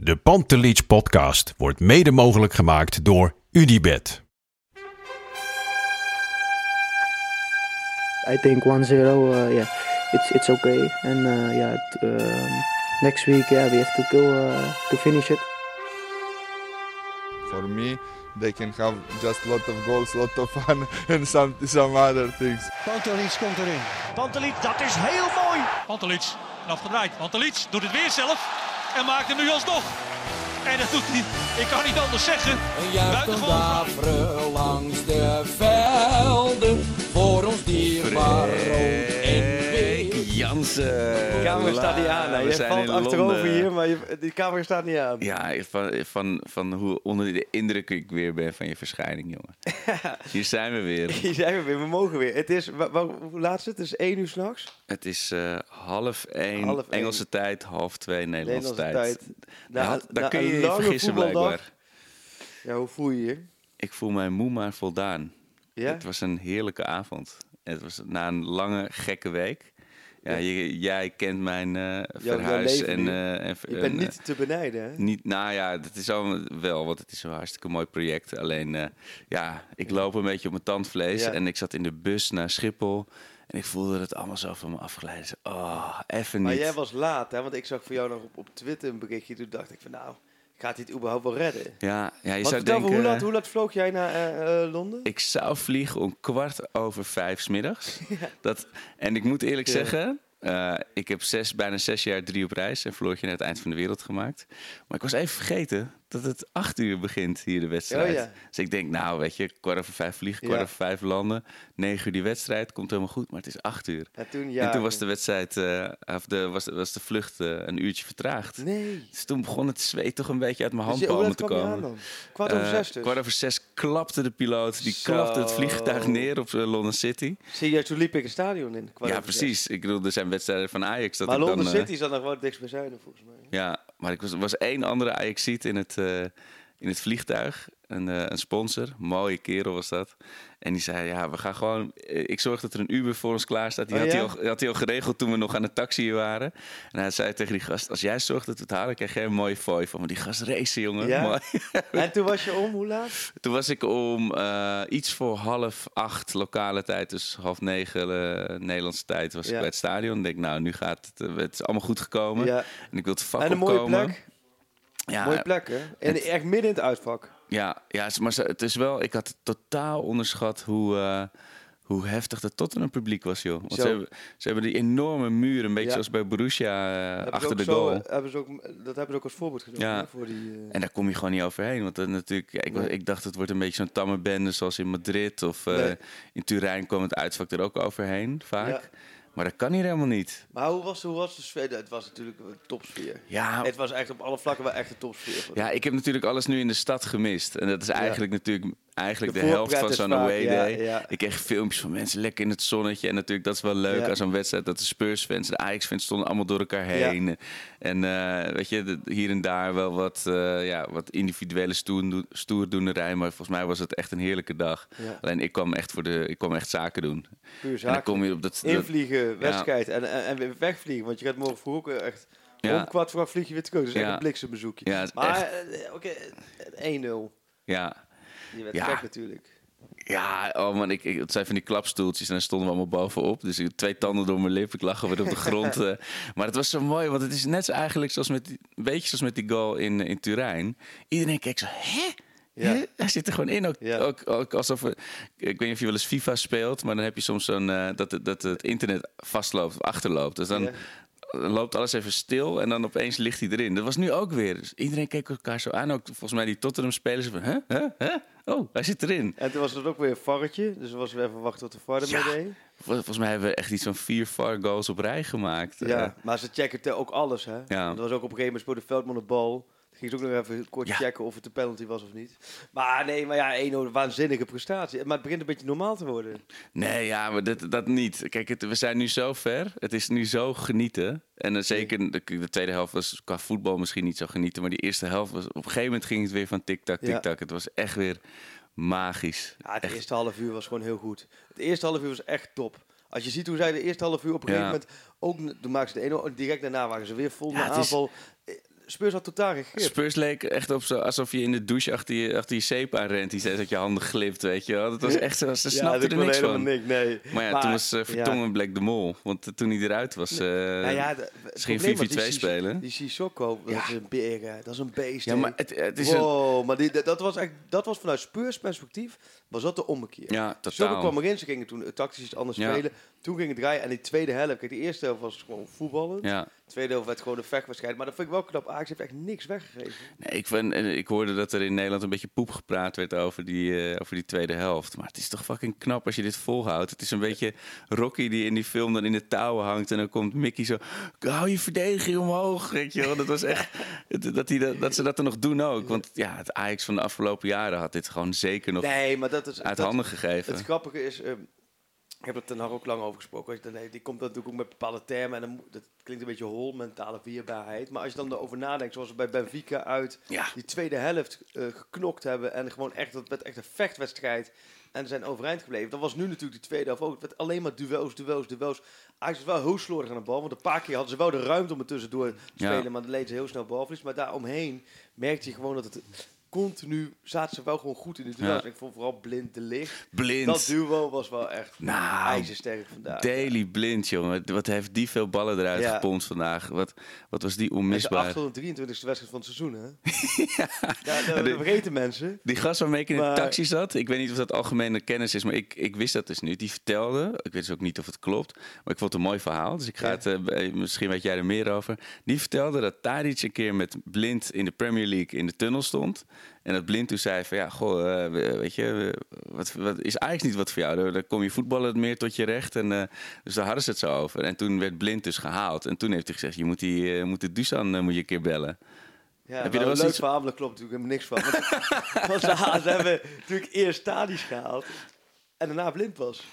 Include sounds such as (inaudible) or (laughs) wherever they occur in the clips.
De Pantelich podcast wordt mede mogelijk gemaakt door Unibed. I think 1-0, uh, yeah, it's it's okay. And uh, yeah, um, next week, yeah, we have to go uh, to finish it. For me, they can have just a lot of goals, a lot of fun, (laughs) and some some other things. Pantelic komt erin. Pantelic, dat is heel mooi. Pantelic, afgedraaid. Pantelic doet het weer zelf en maakt hem nu alsnog. En dat doet hij, ik kan niet anders zeggen. Een juichend langs de velden voor ons en Jansen. De camera staat niet aan. Hè. Je valt achterover Londen. hier, maar je, die camera staat niet aan. Ja, van, van, van hoe onder de indruk ik weer ben van je verschijning, jongen. (laughs) Hier zijn we weer. Hier zijn we weer, we mogen weer. Het is, hoe laat is het? Het is één uur s'nachts. Het is eh, half één Half één. Engelse tijd, half twee Nederlandse, Nederlandse tijd. tijd. Daar, Na- had- daar na kun je je vergissen blijkbaar. Ja, hoe voel je je? Ik voel mij moe maar voldaan. Ja? Het was een heerlijke avond. Het was na een lange, gekke week. Ja, je- jij kent mijn eh, verhuis. en, nu. eh, en, Je en, bent eh, niet te benijden, hè? Niet, nou ja, dat is allemaal wel, want het is een hartstikke mooi project. Alleen, eh, ja, ik loop een beetje op mijn tandvlees. Ja. En ik zat in de bus naar Schiphol. En ik voelde het allemaal zo van me afgeleid. Oh, even niet. Maar jij was laat, hè? Want ik zag voor jou nog op, op Twitter een berichtje. Toen dacht ik van, nou, gaat hij het überhaupt wel redden? Ja, ja je zou denken... hoe, laat, hoe laat vloog jij naar eh, eh, Londen? Ik zou vliegen om kwart over vijf 's middags. (laughs) Dat, en ik moet eerlijk Ja. zeggen, eh, ik heb zes, bijna zes jaar drie op reis en Floortje naar het eind van de wereld gemaakt. Maar ik was even vergeten dat het acht uur begint hier de wedstrijd. Oh ja. Dus ik denk, nou weet je, kwart over vijf vliegen, kwart Ja. over vijf landen. Negen uur die wedstrijd, komt helemaal goed, maar het is acht uur. En toen, En toen was de wedstrijd, eh, of de, was, was de vlucht eh, een uurtje vertraagd. Nee. Dus toen begon het zweet toch een beetje uit mijn Dus handpalmen laat te komen. Kwart over Eh, zes dus? Kwart over zes klapte de piloot. Die Zo. klapte het vliegtuig neer op London City. Zie je, toen liep ik een stadion in. ja, precies. Ik bedoel, er zijn wedstrijden van Ajax. Dat Maar ik dan, City zat nog wel Zuiden, volgens mij. Ja, maar ik was, was één andere Ajaxiet in het, eh, in het vliegtuig. Een, eh, een sponsor. Mooie kerel was dat. En die zei, ja, we gaan gewoon... eh, Ik zorg dat er een Uber voor ons klaar staat. Die Oh, had, ja? hij al, had hij al geregeld toen we nog aan het taxi waren. En hij zei tegen die gast, als jij zorgt dat we het halen... krijg jij een mooie fooi van. Maar die gast racen, jongen. Ja? (laughs) En toen was je om, hoe laat? (laughs) Toen was ik om eh, iets voor half acht lokale tijd, dus half negen Nederlandse tijd, was Ja. ik bij het stadion. Ik denk, nou, nu gaat het, het is allemaal goed gekomen. En ik wil het vak En een mooie plek. Ja, Mooie plek, hè? En het- echt midden in het uitvak. ja, ja, maar het is wel, ik had totaal onderschat hoe, eh, hoe heftig het Tottenham publiek was, joh. Want ze hebben, ze hebben die enorme muur, een beetje Ja. zoals bij Borussia, eh, achter de goal. eh, hebben ze ook, dat hebben ze ook als voorbeeld genomen. Ja. Voor die, eh, En daar kom je gewoon niet overheen. Want dan natuurlijk, ja, ik, was- ik dacht het wordt een beetje zo'n tamme bende zoals in Madrid. Of eh, Nee. in Turijn kwam het uitvak er ook overheen, vaak. Maar dat kan hier helemaal niet. Maar hoe was, hoe was de sfeer? Het was natuurlijk een topsfeer. Ja, Het was echt op alle vlakken wel echt een topsfeer. ja, ik heb natuurlijk alles nu in de stad gemist. En dat is eigenlijk natuurlijk eigenlijk De de, helft van zo'n away day. ja. Ik kreeg filmpjes van mensen lekker in het zonnetje. En natuurlijk, dat is wel leuk Ja. aan zo'n wedstrijd. Dat de Spurs-fans de Ajax-fans stonden allemaal door elkaar heen. En eh, weet je, de- hier en daar wel wat, eh, ja, wat individuele stoerdoen- stoerdoenerij. Maar volgens mij was het echt een heerlijke dag. Alleen ik kwam echt voor de, ik kwam echt zaken doen. Puur En dan kom je op dat, dat Invliegen, wedstrijd en, en, wegvliegen. Want je gaat morgen vroeg ook echt... Om kwart voor vlieg je weer terug. Dus echt een bliksembezoekje. Maar eh, oké, 1-0. ja, Die werd Ja. gek natuurlijk. Ja, oh man, ik, ik, het zijn van die klapstoeltjes en daar stonden we allemaal bovenop. Dus ik, twee tanden door mijn lip, ik lag weer op de (laughs) grond. eh. maar het was zo mooi, want het is net zo eigenlijk zoals met, een beetje zoals met die goal in, in Turijn. Iedereen keek zo, hè? Ja. Hij zit er gewoon in. Ook, Ja. ook, ook alsof... Ik weet niet of je wel eens FIFA speelt, maar dan heb je soms zo'n... eh, dat, het- dat het internet vastloopt of achterloopt. Dus dan Ja. loopt alles even stil en dan opeens ligt hij erin. Dat was nu ook weer. Dus iedereen keek elkaar zo aan. Ook volgens mij die Tottenham-spelers van... Hè? Hè? Hè? Oh, hij zit erin. En toen was het ook weer een varretje. Dus was we even wachten tot de VAR ermee Ja. deed. Vol- Volgens mij hebben we echt iets van vier VAR goals op rij gemaakt. Ja, Eh, maar ze checken ook alles, hè. Ja. Er was ook op een gegeven moment speelde Veldman de bal. Ging ze ook nog even kort Ja. checken of het een penalty was of niet. Maar nee, maar ja, 1 waanzinnige prestatie. Maar het begint een beetje normaal te worden. nee, ja, maar dat, dat niet. Kijk, het, we zijn nu zo ver. Het is nu zo genieten. En eh, zeker de, de tweede helft was qua voetbal misschien niet zo genieten. Maar die eerste helft was... Op een gegeven moment ging het weer van tik-tak, Ja. tik-tak. Het was echt weer magisch. Ja, het Echt. eerste half uur was gewoon heel goed. Het eerste half uur was echt top. Als je ziet hoe zij de eerste half uur op een gegeven moment... Ook, toen maakten ze de ene, en direct daarna waren ze weer vol Ja, naar is- aanval. Spurs had totaal grip. Spurs leek echt op zo, alsof je in de douche achter je, achter je zeep aan rent. Die zei dat je handen glipt, weet je wel. Dat was echt zo, ze (laughs) snapte dat er niks van. niks, nee. Maar ja, toen was uh, ja. Vertongen Black de Mol. Want eh, toen hij eruit was, eh Nou ja, ging probleem was 4-4-2 die Sis- spelen. Die Sissoko, dat is een beer, dat is een beest. Ja, maar het, het is een... wow, maar die, dat, dat was echt, dat was vanuit Spurs perspectief, was dat de ommekeer. Ja, totaal. kwam erin, ze gingen toen eh, tactisch iets anders Ja. spelen. Toen ging het draaien en die tweede helft, kijk, de eerste helft was gewoon voetballen. Ja. De tweede helft werd gewoon een vechtwedstrijd. Maar dat vind ik wel knap. Ajax heeft echt niks weggegeven. Nee, ik, vind, eh, ik hoorde dat er in Nederland een beetje poep gepraat werd over die, eh, over die tweede helft. Maar het is toch fucking knap als je dit volhoudt. Het is een beetje Rocky die in die film dan in de touwen hangt. En dan komt Mickey zo, hou je verdediging omhoog. Weet je wel. Dat was echt, (laughs) dat, die, dat, dat ze dat er nog doen ook. Want ja, het Ajax van de afgelopen jaren had dit gewoon zeker nog Nee, maar dat is... uit dat- handen gegeven. Het grappige is, ehm, ik heb er ten Hag ook lang over gesproken. Als je dan- die komt natuurlijk ook met bepaalde termen en dan, dat klinkt een beetje hol, mentale weerbaarheid. Maar als je dan erover nadenkt, zoals we bij Benfica uit Ja. die tweede helft eh, geknokt hebben en gewoon echt, dat werd echt een vechtwedstrijd en zijn overeind gebleven. Dat was nu natuurlijk die tweede helft ook. Het werd alleen maar duels, duels, duels. Ajax was wel heel slordig aan de bal, want een paar keer hadden ze wel de ruimte om er tussendoor te Ja. spelen, maar dan leed ze heel snel balverlies. Maar daaromheen merkte je gewoon dat het continu zaten ze wel gewoon goed in de duels. Ja. Ik vond vooral blind de licht. Blind. Dat duo was wel echt Nou, ijzersterk vandaag. Daily Blind, jongen. Wat heeft die veel ballen eruit Ja. gepompt vandaag. Wat, wat was die is de onmisbaar. 823ste wedstrijd van het seizoen, hè? (laughs) ja, dat, dat vergeten mensen. Die gast waarmee ik in de taxi zat, ik weet niet of dat algemene kennis is, maar ik, ik wist dat dus nu. Die vertelde, ik weet dus ook niet of het klopt, maar ik vond het een mooi verhaal. Dus ik ga Ja. het, eh, misschien weet jij er meer over. Die vertelde dat Tadic een keer met Blind in de Premier League in de tunnel stond. En dat Blind toen zei van, ja, goh, eh, we- weet je, wat, wat is eigenlijk niet wat voor jou? Dan- kom je voetballen meer tot je recht. En, eh, dus daar hadden ze het zo over. En toen werd Blind dus gehaald. En toen heeft hij gezegd, je moet, die, eh, moet de Dusan moet je een keer bellen. Ja, Heb je er wel een eens leuk iets- verhaal, klopt natuurlijk helemaal niks van. Want, (laughs) want ze, hebben natuurlijk eerst Tadic gehaald en daarna blind was.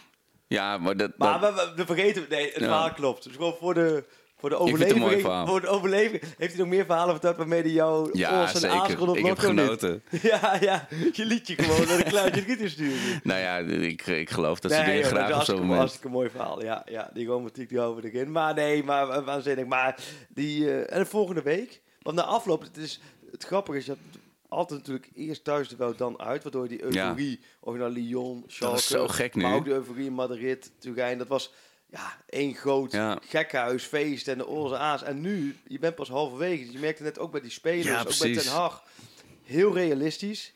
Ja, maar dat... Maar dat- we, we, we vergeten, nee, het Ja. verhaal klopt. Dus gewoon voor de, voor de een overleving. Voor de overleving heeft hij nog meer verhalen verteld waarmee hij jou ja, en rond Ik heb genoten. (laughs) Ja, ja, je liet je gewoon naar (laughs) de kluitje giet insturen. Nou ja, ik, ik geloof dat ze Nee, dingen dat graag op zo'n moment... hartstikke mooi verhaal. Ja, ja die romantiek die over erin. Maar nee, maar wa- waanzinnig. Maar die, eh, en de volgende week, want na afloop, het, is, het grappige is, je hebt altijd natuurlijk eerst thuis er wel dan uit, waardoor die euforie, of je nou Lyon, Schalke, zo gek nu. maar ook de euforie in Madrid, Turijn, dat was ja, één groot Ja. gekkenhuisfeest en de oorze aas. En nu, je bent pas halverwege, dus je merkte net ook bij die spelers, Ja, ook bij. Ten Hag, heel realistisch.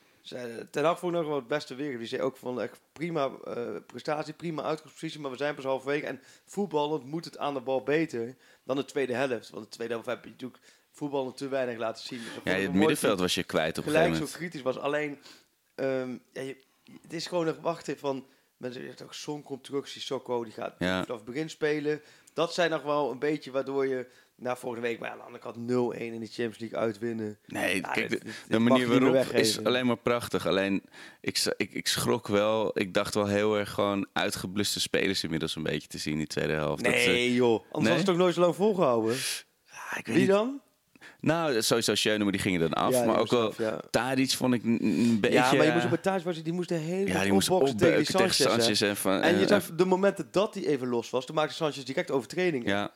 Ten Hag vond ik nog wel het beste weer. Die zei ook van echt prima eh, prestatie, prima uitgangspositie, maar we zijn pas halverwege. En voetballend moet het aan de bal beter dan de tweede helft. Want de tweede helft heb je natuurlijk voetballen te weinig laten zien. Dus Ja, het middenveld was je kwijt op een gelijk gegeven zo moment. kritisch was. Alleen, ehm, ja, je, het is gewoon nog wachten van... Mensen zeggen ook, Son komt terug, Sissoko, die gaat Ja. vanaf het begin spelen. Dat zijn nog wel een beetje waardoor je na volgende week... Maar aan de andere kant 0-1 in de Champions League uitwinnen. Nee, Ja, kijk, dit- de, dit- de dit mag manier waarop is alleen maar prachtig. Alleen, ik, ik, ik schrok wel. Ik dacht wel heel erg gewoon uitgebluste spelers inmiddels een beetje te zien in die tweede helft. Dat ze- Nee joh, anders Nee? was het toch nooit zo lang volgehouden? Ah, ik weet Wie niet. dan? Nou, sowieso Schöne, maar die gingen dan af. Ja, die maar ook wel af, ja. Tadic vond ik een, beetje... Ja, maar je moest op het thuis was, die moest de hele ja, die moest opboksen tegen die Sanchez. tegen hè. Sanchez. En, van, En je zag de momenten dat hij even los was, toen maakte Sanchez direct overtredingen. Ja,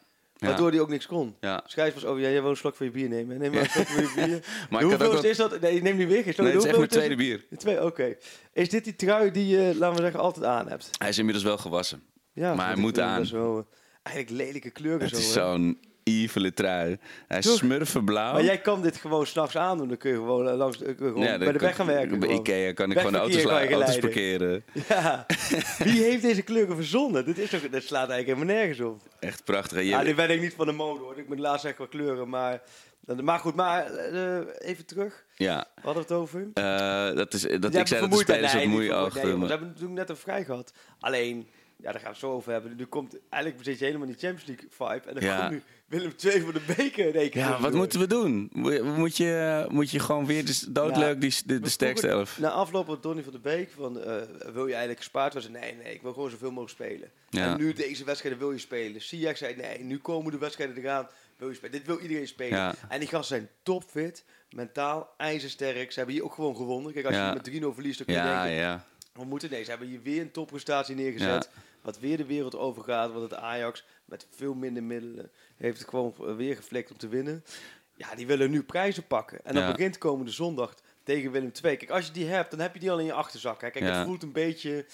Waardoor hij ook niks kon. Ja. Schijs was over, ja, jij wil een slok van je bier nemen. Neem maar een slok van je bier. (laughs) Maar ik had ook is dat? Nee, neem niet weer geen slok. Nee, het is echt mijn tweede bier. Twee, oké. Is dit die trui die je, laten we zeggen, altijd aan hebt? Hij is inmiddels wel gewassen. Ja, Maar hij moet aan. wel, eh, eigenlijk lelijke kleuren Het zo. is zo'n evile trui. Hij is smurfenblauw. Maar jij kan dit gewoon s'nachts aandoen. Dan kun je gewoon, eh, langs, eh, kun je gewoon Ja, bij de weg gaan werken. Bij gewoon. Ikea kan ik gewoon de auto's, auto's parkeren. Ja. (laughs) Wie heeft deze kleuren verzonnen? Dit, is toch, dit slaat eigenlijk helemaal nergens op. Echt prachtig. Ja, nu ben ik niet van de mode hoor. Ik moet laatst echt wel kleuren. Maar, maar goed, maar eh, even terug. ja. We hadden het over. Eh, dat is, dat, ik zei dat de spelers wat Nee, vermoeid. achter. Nee, we hebben natuurlijk net een vrij gehad. Alleen, ja, daar gaan we het zo over hebben. Nu komt, eigenlijk zit je helemaal in die Champions League vibe. En dan Ja. komt nu Willem II voor de beker keer Ja, wat moeten we doen? Moet je, moet je gewoon weer de, doodleuk die, de, de sterkste elf? Na afloop van Donny van de Beek van, eh, wil je eigenlijk gespaard worden? Nee, nee, ik wil gewoon zoveel mogelijk spelen. Ja. En nu deze wedstrijden wil je spelen. Ziyech zei, nee, nu komen de wedstrijden eraan. Wil je spelen. Dit wil iedereen spelen. Ja. En die gasten zijn topfit, mentaal, ijzersterk. Ze hebben hier ook gewoon gewonnen. Kijk, als Ja. je met 3-0 verliest, dan kun je Ja, denken, ja. we moeten nee, ze hebben hier weer een topprestatie neergezet. Wat weer de wereld overgaat. Want het Ajax met veel minder middelen heeft het gewoon weer geflikt om te winnen. Ja, die willen nu prijzen pakken. En Ja. begint komende zondag tegen Willem II. Kijk, als je die hebt, dan heb je die al in je achterzak. Hè. Kijk, Ja. het voelt een beetje...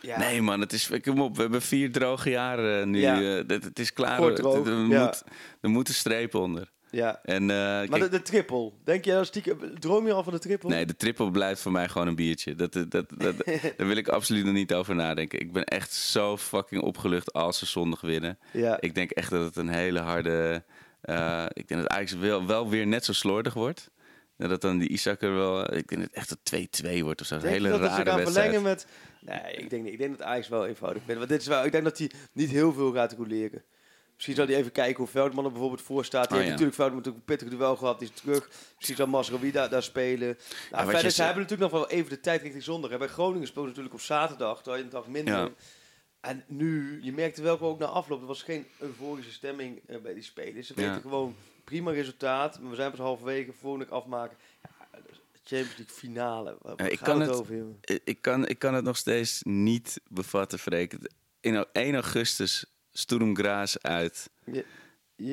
Ja, Nee man, het is, kom op, we hebben vier droge jaren nu. Ja. eh, het, het is klaar. Het- droog, er, moet, er moet een streep onder. Ja. En, eh, Maar kijk, de, de triple, denk je dat stiekem... Droom je al van de triple? nee, de triple blijft voor mij gewoon een biertje. Dat, dat, dat, dat- (laughs) daar wil ik absoluut nog niet over nadenken. Ik ben echt zo fucking opgelucht als ze zondag winnen. Ja. Ik denk echt dat het een hele harde... eh, ik denk dat Ajax wel, wel weer net zo slordig wordt. En dat dan die Isaac er wel... Ik denk dat het echt een 2-2 wordt of zo. Een hele dat rare gaan wedstrijd. verlengen met... Nee, ik denk, niet. ik denk dat Ajax wel eenvoudig vindt. Want dit is wel, ik denk dat hij niet heel veel gaat roleren. Misschien zal hij even kijken hoe Veldman er bijvoorbeeld voor staat. Die Oh, heeft ja. natuurlijk Veldman natuurlijk een pittig duel gehad. Die is terug. Misschien zal Masrowi daar, daar spelen. Nou, verder, ze hebben natuurlijk nog wel even de tijd richting zondag. hè. Bij Groningen speelde natuurlijk op zaterdag. Terwijl je een dag minder. Ja. En nu, je merkte wel ook na afloop, er was geen euforische stemming eh, bij die spelers. Ze Ja. weten gewoon prima resultaat. Maar we zijn pas halverwege, volgende afmaken. Champions League finale. Waar ik kan het, over, jongen? Ik kan, ik kan het nog steeds niet bevatten, Freek. In 1 augustus, Sturm Graz uit. Ja,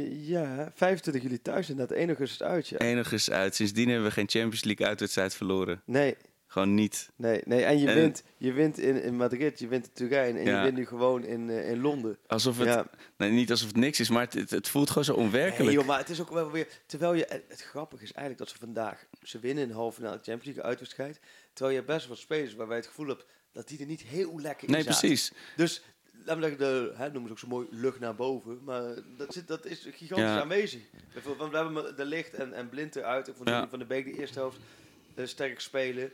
ja, 25 juli thuis inderdaad. 1 augustus uit, ja. 1 augustus uit. Sindsdien hebben we geen Champions League uitwedstrijd verloren. Nee, Gewoon niet. nee, nee. En je En- wint, je wint in, in Madrid, je wint in Turijn en Ja. je wint nu gewoon in, eh, in Londen. Alsof het, Ja. nee, niet alsof het niks is, maar het, het, het voelt gewoon zo onwerkelijk. Nee, joh, maar het is ook wel weer... Terwijl je... Het, het grappige is eigenlijk dat ze vandaag... Ze winnen in de halve finale Champions League uitwedstrijd. Terwijl je best wel spelers waarbij je het gevoel hebt dat die er niet heel lekker in nee, zaten. precies. Dus, we zeggen, de, hè, noemen ze ook zo mooi, lucht naar boven. Maar dat, zit, dat is gigantisch Ja. aanwezig. Bijvoorbeeld, we hebben de licht en, en blind eruit. Ik vond Ja. Van de Beek de eerste helft eh, sterk spelen.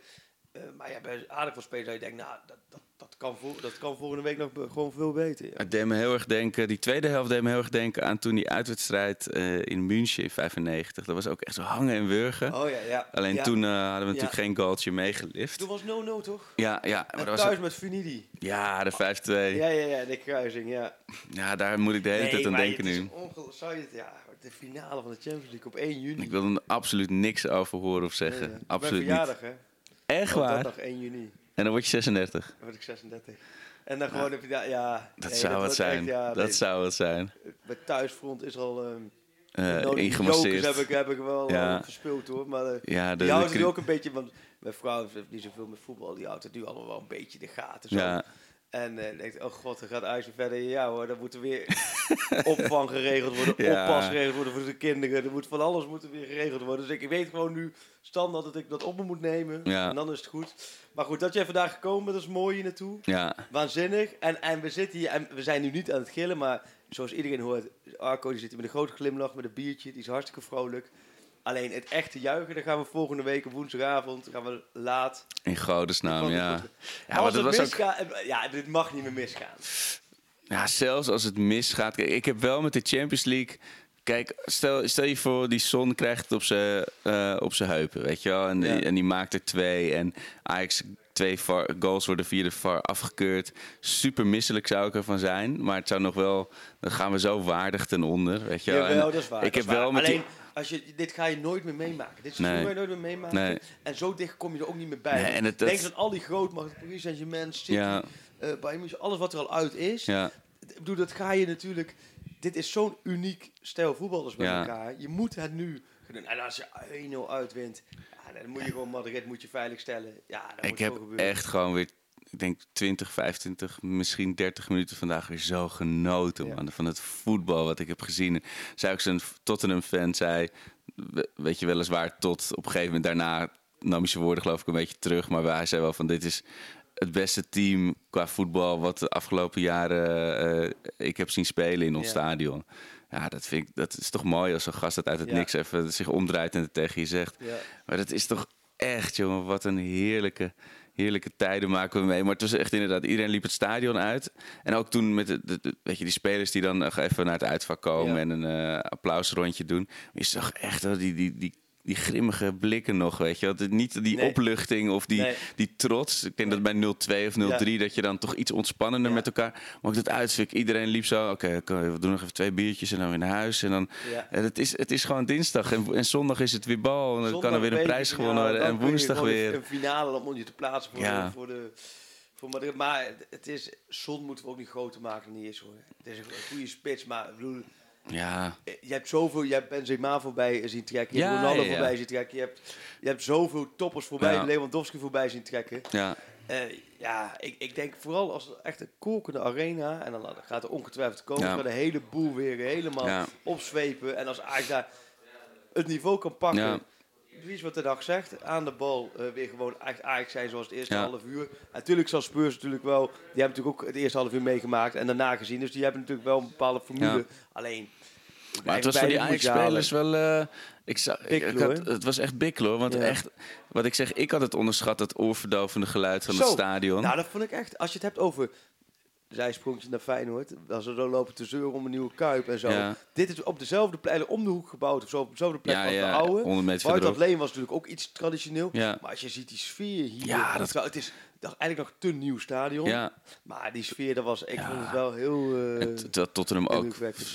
Eh, maar ja, bij aardig veel spelers dat je denkt, nou, dat, dat, dat, kan voor, dat kan volgende week nog gewoon veel beter. Ja. Het deed me heel erg denken, die tweede helft deed me heel erg denken aan toen die uitwedstrijd eh, in München in 95. Dat was ook echt zo hangen en wurgen. Oh ja, ja. Alleen Ja. toen eh, hadden we natuurlijk geen goaltje meegelift. Toen was 0-0 toch? Ja, ja, maar En was thuis met Funidi. ja, de 5-2. Ja, ja, ja, de kruising, ja. Ja, daar moet ik de hele tijd aan denken nu. zou je het- ja, de finale van de Champions League op 1 juni. Ik wil er absoluut niks over horen of Nee, zeggen. ja. Absoluut niet. verjaardag, hè? Echt waar? dat dag 1 juni. En dan word je 36. Dan word ik 36. En dan gewoon heb je ja... Dat nee, zou het wordt zijn. echt, ja, dat nee. zou het zijn. Bij thuisfront is al... ehm Eh nou, die ingemasseerd. heb ik, heb ik wel Ja. eh, verspeeld hoor. Maar eh, Ja, de, die het ook een beetje... Want mijn vrouw heeft niet zoveel met voetbal. Die houdt het nu allemaal wel een beetje in de gaten. Zo. Ja, En eh, denkt, oh god, dan gaat IJs weer verder. Ja hoor, dan moet er weer (laughs) opvang geregeld worden, Ja. oppas geregeld worden voor de kinderen. Er moet van alles moet er weer geregeld worden. Dus ik, ik weet gewoon nu standaard dat ik dat op me moet nemen. Ja. En dan is het goed. Maar goed, dat jij vandaag gekomen bent, dat is mooi hier naartoe. ja. Waanzinnig. En, en we zitten hier, en we zijn nu niet aan het gillen, maar zoals iedereen hoort, Arco die zit hier met een grote glimlach, met een biertje, die is hartstikke vrolijk. Alleen het echte juichen, daar gaan we volgende week op woensdagavond, gaan we laat. In Godesnaam, ja. Ja, maar Als dat was ook... misgaat, ja, dit mag niet meer misgaan. Ja, zelfs als het misgaat. Kijk, ik heb wel met de Champions League. Kijk, stel, stel je voor, die Son krijgt het op zijn eh, op zijn heupen, weet je wel. En, Ja. die, en die maakt er twee. En Ajax twee VAR goals worden via de VAR afgekeurd. Super misselijk zou ik ervan zijn. Maar het zou nog wel... Dan gaan we zo waardig ten onder, weet je wel. Jawel, dat is waar. Ik heb waar. wel met die- Alleen, als je, dit ga je nooit meer meemaken. Dit seizoen Nee. ga je nooit meer meemaken. Nee. En zo dicht kom je er ook niet meer bij. Nee, en het- Denk dat- dat al die grootmachten, Paris Saint-Germain, City, Ja. eh, Bayern alles wat er al uit is. Ja, Ik bedoel, dat ga je natuurlijk... dit is zo'n uniek stijl voetballers met Ja. elkaar. Je moet het nu. En als je 1-0 uitwint, ja, dan moet je gewoon Madrid moet je veilig stellen. Ja, dat Ik moet heb echt gewoon weer, ik denk 20, 25, misschien 30 minuten vandaag weer zo genoten Ja. man, van het voetbal wat ik heb gezien. Zij ook zo'n Tottenham-fan zei, we- weet je weliswaar tot op een gegeven moment daarna nam hij zijn woorden geloof ik een beetje terug, maar hij zei wel van dit is het beste team qua voetbal wat de afgelopen jaren eh, ik heb zien spelen in ons Ja. stadion. Ja, dat vind ik, dat is toch mooi als zo'n gast dat uit het Ja. niks even zich omdraait en het tegen je zegt. Maar dat is toch echt, jongen, wat een heerlijke, heerlijke tijden maken we mee. Maar het was echt inderdaad, iedereen liep het stadion uit. En ook toen met de, de- de- weet je, die spelers die dan nog even naar het uitvak komen Ja. en een eh, applausrondje doen. Je zag echt wel die, die, die, die grimmige blikken nog, weet je. Het- Niet die Nee. opluchting of die, Nee. die trots. Ik denk dat bij 0-2 of 0-3 dat je dan toch iets ontspannender Ja. met elkaar... Maar ook dat uitvak, iedereen liep zo... Oké, we doen nog even twee biertjes en dan weer naar huis. En dan, Ja. en het, is, het is gewoon dinsdag en, en zondag is het weer bal. En dan kan er weer een prijs gewonnen worden. En woensdag weer... Een finale, dan moet je te plaatsen voor, de, voor, de, voor Madrid. Maar het- is, Son moeten we ook niet groter maken dan die is hoor. Het is een goede spits, maar ik bedoel, Ja, je hebt zoveel, je hebt Benzema voorbij zien trekken, je hebt Ja, Ronaldo ja, ja. voorbij zien trekken, je hebt, je hebt zoveel toppers voorbij. Lewandowski voorbij zien trekken. ja. Eh, ja, ik, ik denk vooral als het echt een kokende arena, en dan gaat er ongetwijfeld komen, gaat de hele boel weer helemaal opzwepen. En als Ajax daar het niveau kan pakken. Precies wat de dag zegt, aan de bal eh, weer gewoon echt Ajax zijn zoals het eerste Ja. half uur. Natuurlijk zal Spurs natuurlijk wel, die hebben natuurlijk ook het eerste half uur meegemaakt en daarna gezien, dus die hebben natuurlijk wel een bepaalde formule. Ja. Alleen, Maar het was voor die Ajax-spelers wel... eh, ik zag, ik, had, het was echt bikkelen, hoor. Want Ja. echt, wat ik zeg, ik had het onderschat, dat oorverdovende geluid van het stadion. Nou, dat vond ik echt. Als je het hebt over zijsprongjes naar Feyenoord, als ze zo lopen te zeuren om een nieuwe kuip en zo. Ja. Dit is op dezelfde plek, om de hoek gebouwd, of zo, op dezelfde plek Ja, als ja, de oude. 100 meter verderop. Leen was natuurlijk ook iets traditioneel. Ja. Maar als je ziet die sfeer hier, Ja, dat- het is eigenlijk nog te nieuw stadion. Ja. Maar die sfeer, dat was, ik vond het wel heel... eh, Het- Terwijl Tottenham ook,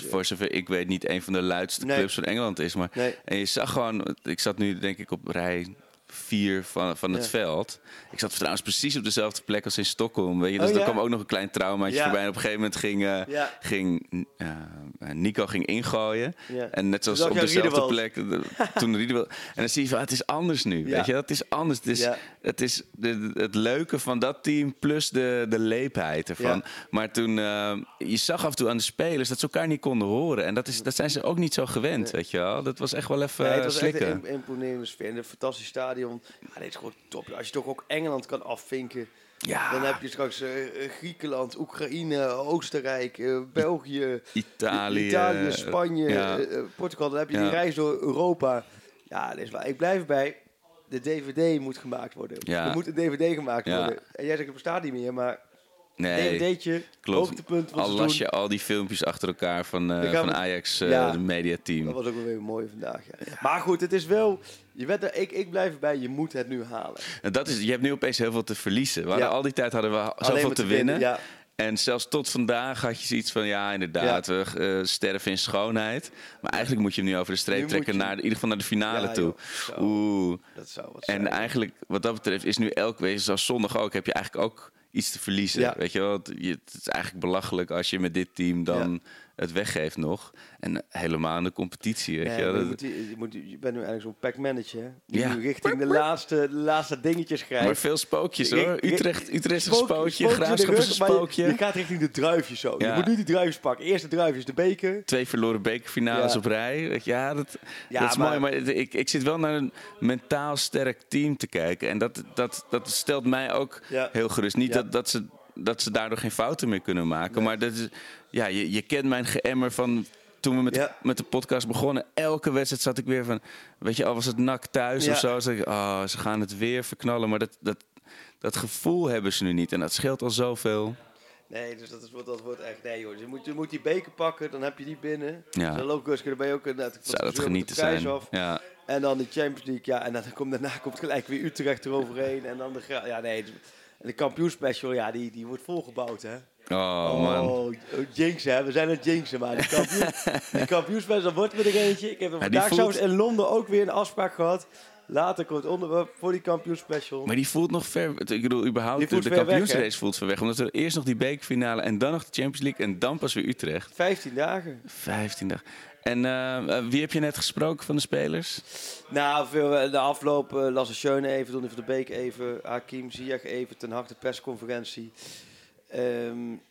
voor zover ik weet, niet een van de luidste Nee. clubs van Engeland is. Maar, Nee. En je zag gewoon, ik zat nu denk ik op rij vier van, van het Ja. veld. Ik zat trouwens precies op dezelfde plek als in Stockholm. Weet je? Dus Oh, er ja? kwam ook nog een klein traumaatje Ja. voorbij. En op een gegeven moment ging, eh, Ja. ging eh, Nico ging ingooien. En net zoals op dezelfde Riedewald. plek, de- toen (laughs) Riedewald. En dan zie je van, het is anders nu. Weet je? Het is anders. Het is, het, is de, het leuke van dat team plus de, de leepheid ervan. Maar toen, eh, je zag af en toe aan de spelers dat ze elkaar niet konden horen. En dat, is, dat zijn ze ook niet zo gewend, weet je wel. Dat was echt wel even Nee, het eh, was echt slikken. een imp- imponerende sfeer. En een fantastisch stadion. Ja, dit is gewoon top. Als je toch ook Engeland kan afvinken. Ja. Dan heb je straks eh, eh, Griekenland, Oekraïne, Oostenrijk, eh, België, Italië. Italië, Spanje, ja. Portugal. Dan heb je Ja. die reis door Europa. Ja, dat is waar. Ik blijf bij. De DVD moet gemaakt worden. Ja. Er moet een DVD gemaakt worden. En jij zegt, het bestaat niet meer, maar nee, klopt. hoogtepunt Al het las je al die filmpjes achter elkaar van, eh, van Ajax, eh Ja. de mediateam. Dat was ook wel weer mooi vandaag. Ja. Maar goed, het is wel... Je bent er, ik, ik blijf erbij, je moet het nu halen. En dat is, je hebt nu opeens heel veel te verliezen. We hadden Ja. al die tijd hadden we zoveel te winnen. Ja. En zelfs tot vandaag had je zoiets van, ja, inderdaad, we eh, sterven in schoonheid. Maar eigenlijk moet je hem nu over de streep Nu trekken, je- naar, in ieder geval naar de finale Ja, toe. joh. Oeh. Dat zou wat En zijn. eigenlijk, wat dat betreft, is nu elk wezen, zoals zondag ook, heb je eigenlijk ook iets te verliezen. Ja. Weet je wel, het is eigenlijk belachelijk als je met dit team dan het weggeeft nog. En helemaal in de competitie, weet je je, moet, je, moet, je bent nu eigenlijk zo'n pack-manager. Die Ja. nu richting de laatste, de laatste dingetjes grijpt. maar veel spookjes hoor. Utrecht, Utrecht is een Spook- spookje, Graafschap is een spookje. Je, gaat richting de druifjes zo. Je moet nu die druifjes pakken. Eerst de druifjes, de beker. Twee verloren bekerfinales Ja. op rij. Weet je, Ja, dat, is maar- mooi. Maar ik, ik zit wel naar een mentaal sterk team te kijken. En dat, dat, dat stelt mij ook heel gerust. Niet dat, dat, ze, dat ze daardoor geen fouten meer kunnen maken. Maar dat is, ja, je, je kent mijn geëmmer van toen we met, Ja. met de podcast begonnen. Elke wedstrijd zat ik weer van... Weet je, al was het nak thuis Ja. of zo. Zat ik, oh, ze gaan het weer verknallen. Maar dat, dat, dat gevoel hebben ze nu niet. En dat scheelt al zoveel. Nee, dus dat, is, wordt- dat wordt echt... Nee joh, je moet, je moet die beker pakken, dan heb je die binnen. Ja. Dan loopt dan ben je ook... net Zou dat genieten zijn. Af. Ja. En dan de Champions League, ja. En dan komt, daarna komt gelijk weer Utrecht eroverheen. En dan de... Ja, nee. En de kampioenspecial, ja, die, die wordt volgebouwd, hè. Oh, man. Oh, jinx, hè. We zijn het jinxen, maar die, kampioen, (laughs) die wordt weer er eentje. Ik heb er die vandaag voelt- zelfs in Londen ook weer een afspraak gehad. Later komt het onderwerp voor die kampioenspecial. Maar die voelt nog ver. Ik bedoel, überhaupt de weg, kampioensrace voelt ver weg. Omdat er eerst nog die bekerfinale en dan nog de Champions League en dan pas weer Utrecht. 15 dagen. 15 dagen. En eh, eh, wie heb je net gesproken van de spelers? Nou, veel, eh, de afloop uh, Lasse Schöne even, Donny van de Beek even, Hakim Ziyech even, Ten Hag de persconferentie. Um,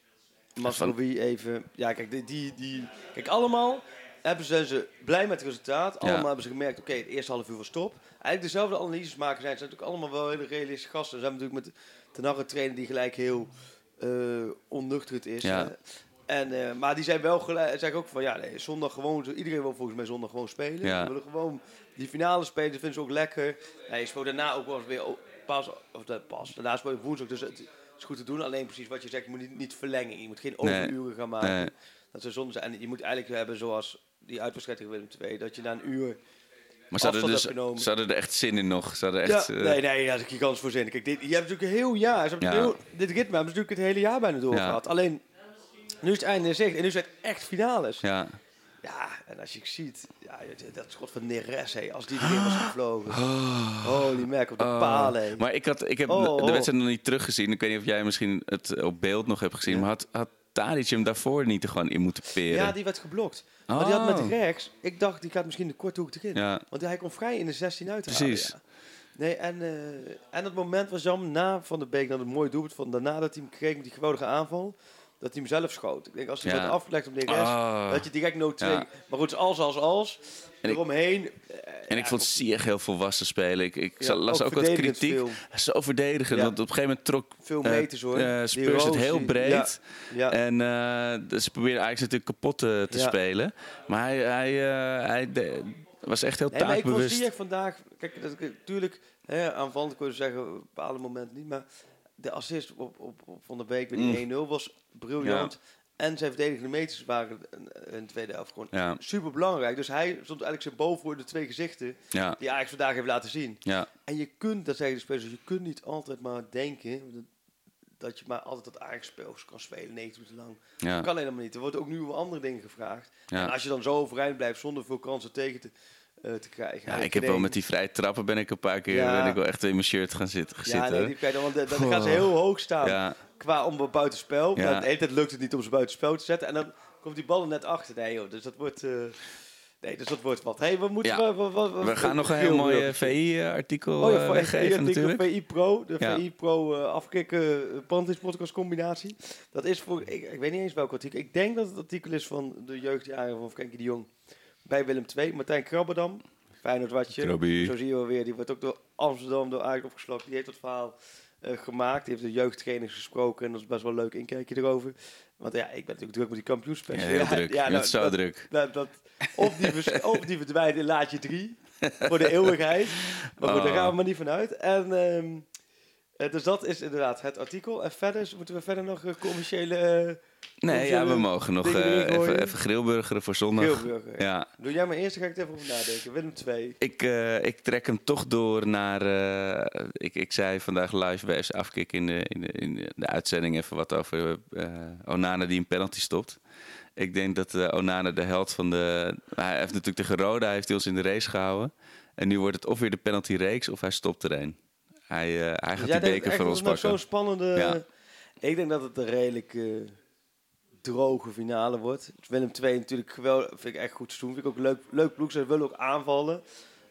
Masrowi even. Ja, kijk, die, die, die, kijk, allemaal hebben ze, ze blij met het resultaat. Allemaal Ja. hebben ze gemerkt, oké, het eerste half uur was top. Eigenlijk dezelfde analyses maken zijn. Ze zijn natuurlijk allemaal wel hele realistische gasten. Ze hebben natuurlijk met Ten Hag een trainer die gelijk heel eh onnuchterend is. Ja. En, eh, maar die zijn wel gelijk, zeggen ook van ja, nee, zondag gewoon, iedereen wil volgens mij zondag gewoon spelen. Ja. We willen gewoon die finale spelen, dat vinden ze ook lekker. Nee, je speelt daarna ook wel eens weer pas, of pas, daarna speel je woensdag, dus het is goed te doen. Alleen precies wat je zegt, je moet niet, niet verlengen. Je moet geen Nee. overuren gaan maken. Nee. Dat ze zonde zijn. En je moet eigenlijk hebben zoals die uitwedstrijd tegen Willem II, dat je na een uur Maar ze hadden, dus, ze hadden er echt zin in nog. Ze hadden echt, ja, eh, nee, nee, daar is ik gigantisch voor zin. Kijk, dit, je hebt natuurlijk een heel jaar. Ze hebben Ja. heel, dit ritme hebben ze natuurlijk het hele jaar bijna doorgehad. Alleen, nu is het einde in zicht. En nu zijn het echt finales. Ja. Ja, en als je ziet, ja, dat schot van Neres, hé, als die erin was gevlogen. Holy merk op de Oh. palen. Maar ik, had, ik heb Oh, de oh. wedstrijd nog niet teruggezien. Ik weet niet of jij misschien het op beeld nog hebt gezien. Ja. Maar had, had Tadic hem daarvoor niet er gewoon in moeten peren? Ja, die werd geblokt. Maar die had met Oh. rechts, ik dacht, die gaat misschien de korte hoek erin. Ja. Want hij kon vrij in de 16 uit te Precies. halen. Ja. Nee, en, eh, en het moment was jammer na Van de Beek, dat het mooie doelpunt van daarna dat hij hem kreeg met die geweldige aanval, dat hij hem zelf schoot. Ik denk, als hij Ja. dat afgelegd op de rest, Ah. dat je direct no 2. Ja. Maar goed, als, als, als. En ik- eromheen. En ik vond Sieg heel volwassen spelen. Ik, ik Ja, las ook ook wat kritiek. veel. Zo verdedigend. Want op een gegeven moment trok Veel eh, meters, hoor. eh, Die Spurs het heel breed. Ja. En eh, dus ze probeerden eigenlijk natuurlijk kapot te, spelen. Maar hij, hij, eh, hij de- was echt heel Nee, maar ik vond taakbewust. Ziyech vandaag... Kijk, dat, natuurlijk, aanvallend kun je zeggen, op bepaalde momenten niet. Maar de assist op, op, op Van der Beek bij die Mm. 1-0 was briljant. En zijn verdedigende meters waren in- de tweede helft gewoon Ja. super belangrijk. Dus hij stond eigenlijk zijn boven voor de twee gezichten Ja. die Ajax vandaag heeft laten zien. Ja. En je kunt, dat zeggen de spelers, je kunt niet altijd maar denken dat, je maar altijd dat spel kan spelen 90 minuten lang. Dat kan helemaal niet. Er wordt ook nu wel andere dingen gevraagd. Ja. En als je dan zo overeind blijft zonder veel kansen tegen te, te krijgen. Ja, ik heb wel met die vrije trappen ben ik een paar keer Ja. ben ik wel echt in mijn shirt gaan zitten. Ja, nee, die dan, gaan ze heel hoog staan Ja. qua om buitenspel. Ja. De hele tijd lukt het niet om ze buitenspel te zetten. En dan komt die bal er net achter. Nee joh, dus dat wordt... eh, nee, dus dat wordt wat. hey, we moeten... Ja. we- we- we- We gaan nog een heel mooi eh, VI-artikel Oh ja, eh, weggeven natuurlijk. VI Pro, de. VI Pro eh afkikken uh, Pantis podcast combinatie. Dat is voor, ik, ik weet niet eens welk artikel. Ik denk dat het artikel is van de jeugdjaren van Frenkie de Jong bij Willem II. Martijn Krabberdam, Feyenoord watje. Zo zie je wel weer. Die wordt ook door Amsterdam door Ajax opgeslokt. Die heeft dat verhaal eh, gemaakt. Die heeft de jeugdtrainers gesproken en dat is best wel een leuk inkijkje erover. Want ja, ik ben natuurlijk druk met die kampioenspecial. Ja, heel druk. Bent zo dat, druk. Dat, dat, of, die (laughs) of die verdwijnt in laadje 3 voor de eeuwigheid. Maar goed, daar Oh. gaan we maar niet vanuit. En, ehm, eh, dus dat is inderdaad het artikel. En verder moeten we verder nog eh, commerciële... eh, Nee, ja, we mogen nog even, even grillburgeren voor zondag. Grillburger. Ja. Doe jij maar eerst, dan ga ik even over nadenken. Willem 2. Ik, ik trek hem toch door naar. ik, ik zei vandaag live bij FC Afkik in de, in, de, in de- uitzending even wat over Onana die een penalty stopt. Ik denk dat eh, Onana de held van de. Hij heeft natuurlijk tegen Roda heeft hij ons in de race gehouden. En nu wordt het of weer de penalty reeks of hij stopt er een. Hij, eh, hij gaat Jij die beker dat ons pakken. zo'n spannende... Ja. Ik denk dat het een redelijk eh, droge finale wordt. Willem 2 natuurlijk geweldig, vind ik echt goed te doen. Vind ik ook leuk, leuk ploeg. Ze willen ook aanvallen.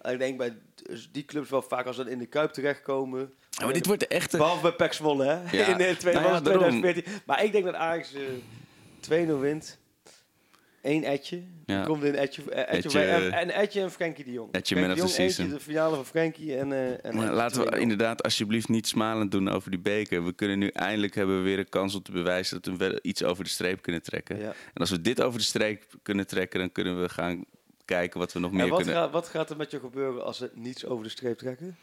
En ik denk bij dus die clubs wel vaak als ze in de Kuip terechtkomen... Ja, maar dit wordt de echte. Behalve bij Zwolle, hè? Ja. (laughs) In de tweede Nou ja, was het daarom. 2014. Maar ik denk dat Ajax eh 2-0 wint. Eén Etje. Ja. Er komt in Etje, eh, Etje, Etje, bij- en, Etje en Frenkie de Jong. Etje Frenkie man of Jong. Eentje, de finale van Frenkie en, eh en Maar Etje laten we 2-0. inderdaad alsjeblieft niet smalend doen over die beker. We kunnen nu eindelijk hebben we weer een kans om te bewijzen dat we iets over de streep kunnen trekken. Ja. En als we dit over de streep kunnen trekken, dan kunnen we gaan kijken wat we nog En meer wat, kunnen. gaat, wat gaat er met je gebeuren als ze niets over de streep trekken?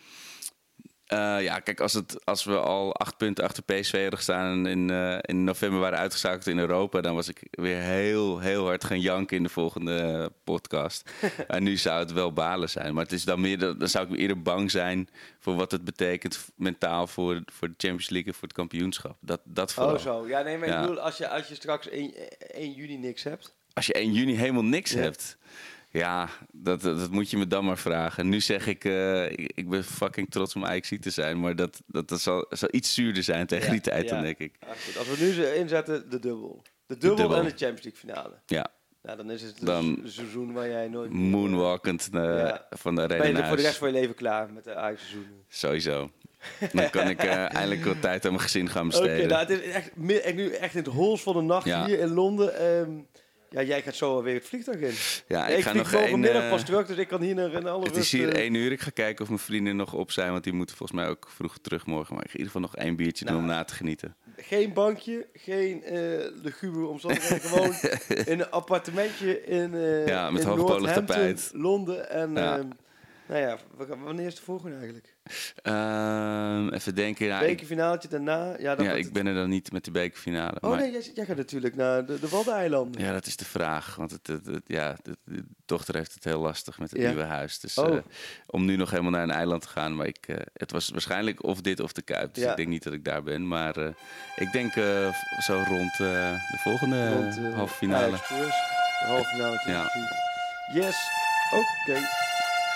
Eh, ja, kijk, als, het, als we al acht punten achter PSV hadden gestaan en in, eh, in november waren uitgeschakeld in Europa, dan was ik weer heel, heel hard gaan janken in de volgende podcast. (laughs) en nu zou het wel balen zijn. Maar het is dan meer, dan zou ik eerder bang zijn voor wat het betekent mentaal voor, voor de Champions League en voor het kampioenschap. Dat, dat vooral. Oh zo. Ja, nee, maar ik bedoel, als je, als je straks 1, 1 juni niks hebt. Als je 1 juni helemaal niks Ja. hebt. Ja, dat, dat, moet je me dan maar vragen. Nu zeg ik, eh, ik, ik ben fucking trots om Ajax te zijn. Maar dat, dat, dat zal, zal iets zuurder zijn tegen die tijd dan, denk ik. Ja, goed. Als we nu ze inzetten, de dubbel. De dubbel, dubbel. en de Champions League finale. Ja, Nou, dan is het Dan- een seizoen waar jij nooit... moonwalkend eh, Ja. van de Ben arena je naar er voor de rest van je leven klaar met de Ajax-seizoenen? Sowieso. Dan kan ik eh, (laughs) eindelijk wat tijd aan mijn gezin gaan Oké, besteden. nou, het is echt, nu echt in het hols van de nacht Ja. hier in Londen. Ehm, ja, jij gaat zo weer het vliegtuig in. Ja, ik ik ga vlieg nog morgenmiddag eh, pas terug, dus ik kan hier naar in alle Het rust... is hier eh, één uur. Ik ga kijken of mijn vrienden nog op zijn, want die moeten volgens mij ook vroeg terug morgen. Maar ik ga in ieder geval nog één biertje doen om Nou. na te genieten. Geen bankje, geen eh lugubre omstandigheden. (laughs) gewoon in een appartementje in, Ja, met in tapijt. Londen. En Ja. ehm, nou ja, wanneer is de volgende eigenlijk? Ehm, even denken. Ik, Bekerfinaaltje daarna? Ja, dan ja, ik het- ben er dan niet met de bekerfinale. Oh maar, nee, jij, jij gaat natuurlijk naar de, de Waddeneilanden. Ja, dat is de vraag. Want het, het, het- ja, de, de dochter heeft het heel lastig met het Ja. nieuwe huis. Dus Oh. eh, om nu nog helemaal naar een eiland te gaan. Maar ik, eh, het was waarschijnlijk of dit of de Kuip. Dus Ja. ik denk niet dat ik daar ben. Maar eh, ik denk zo rond de volgende halve finale. Halve finale. Ja. Yes, oké.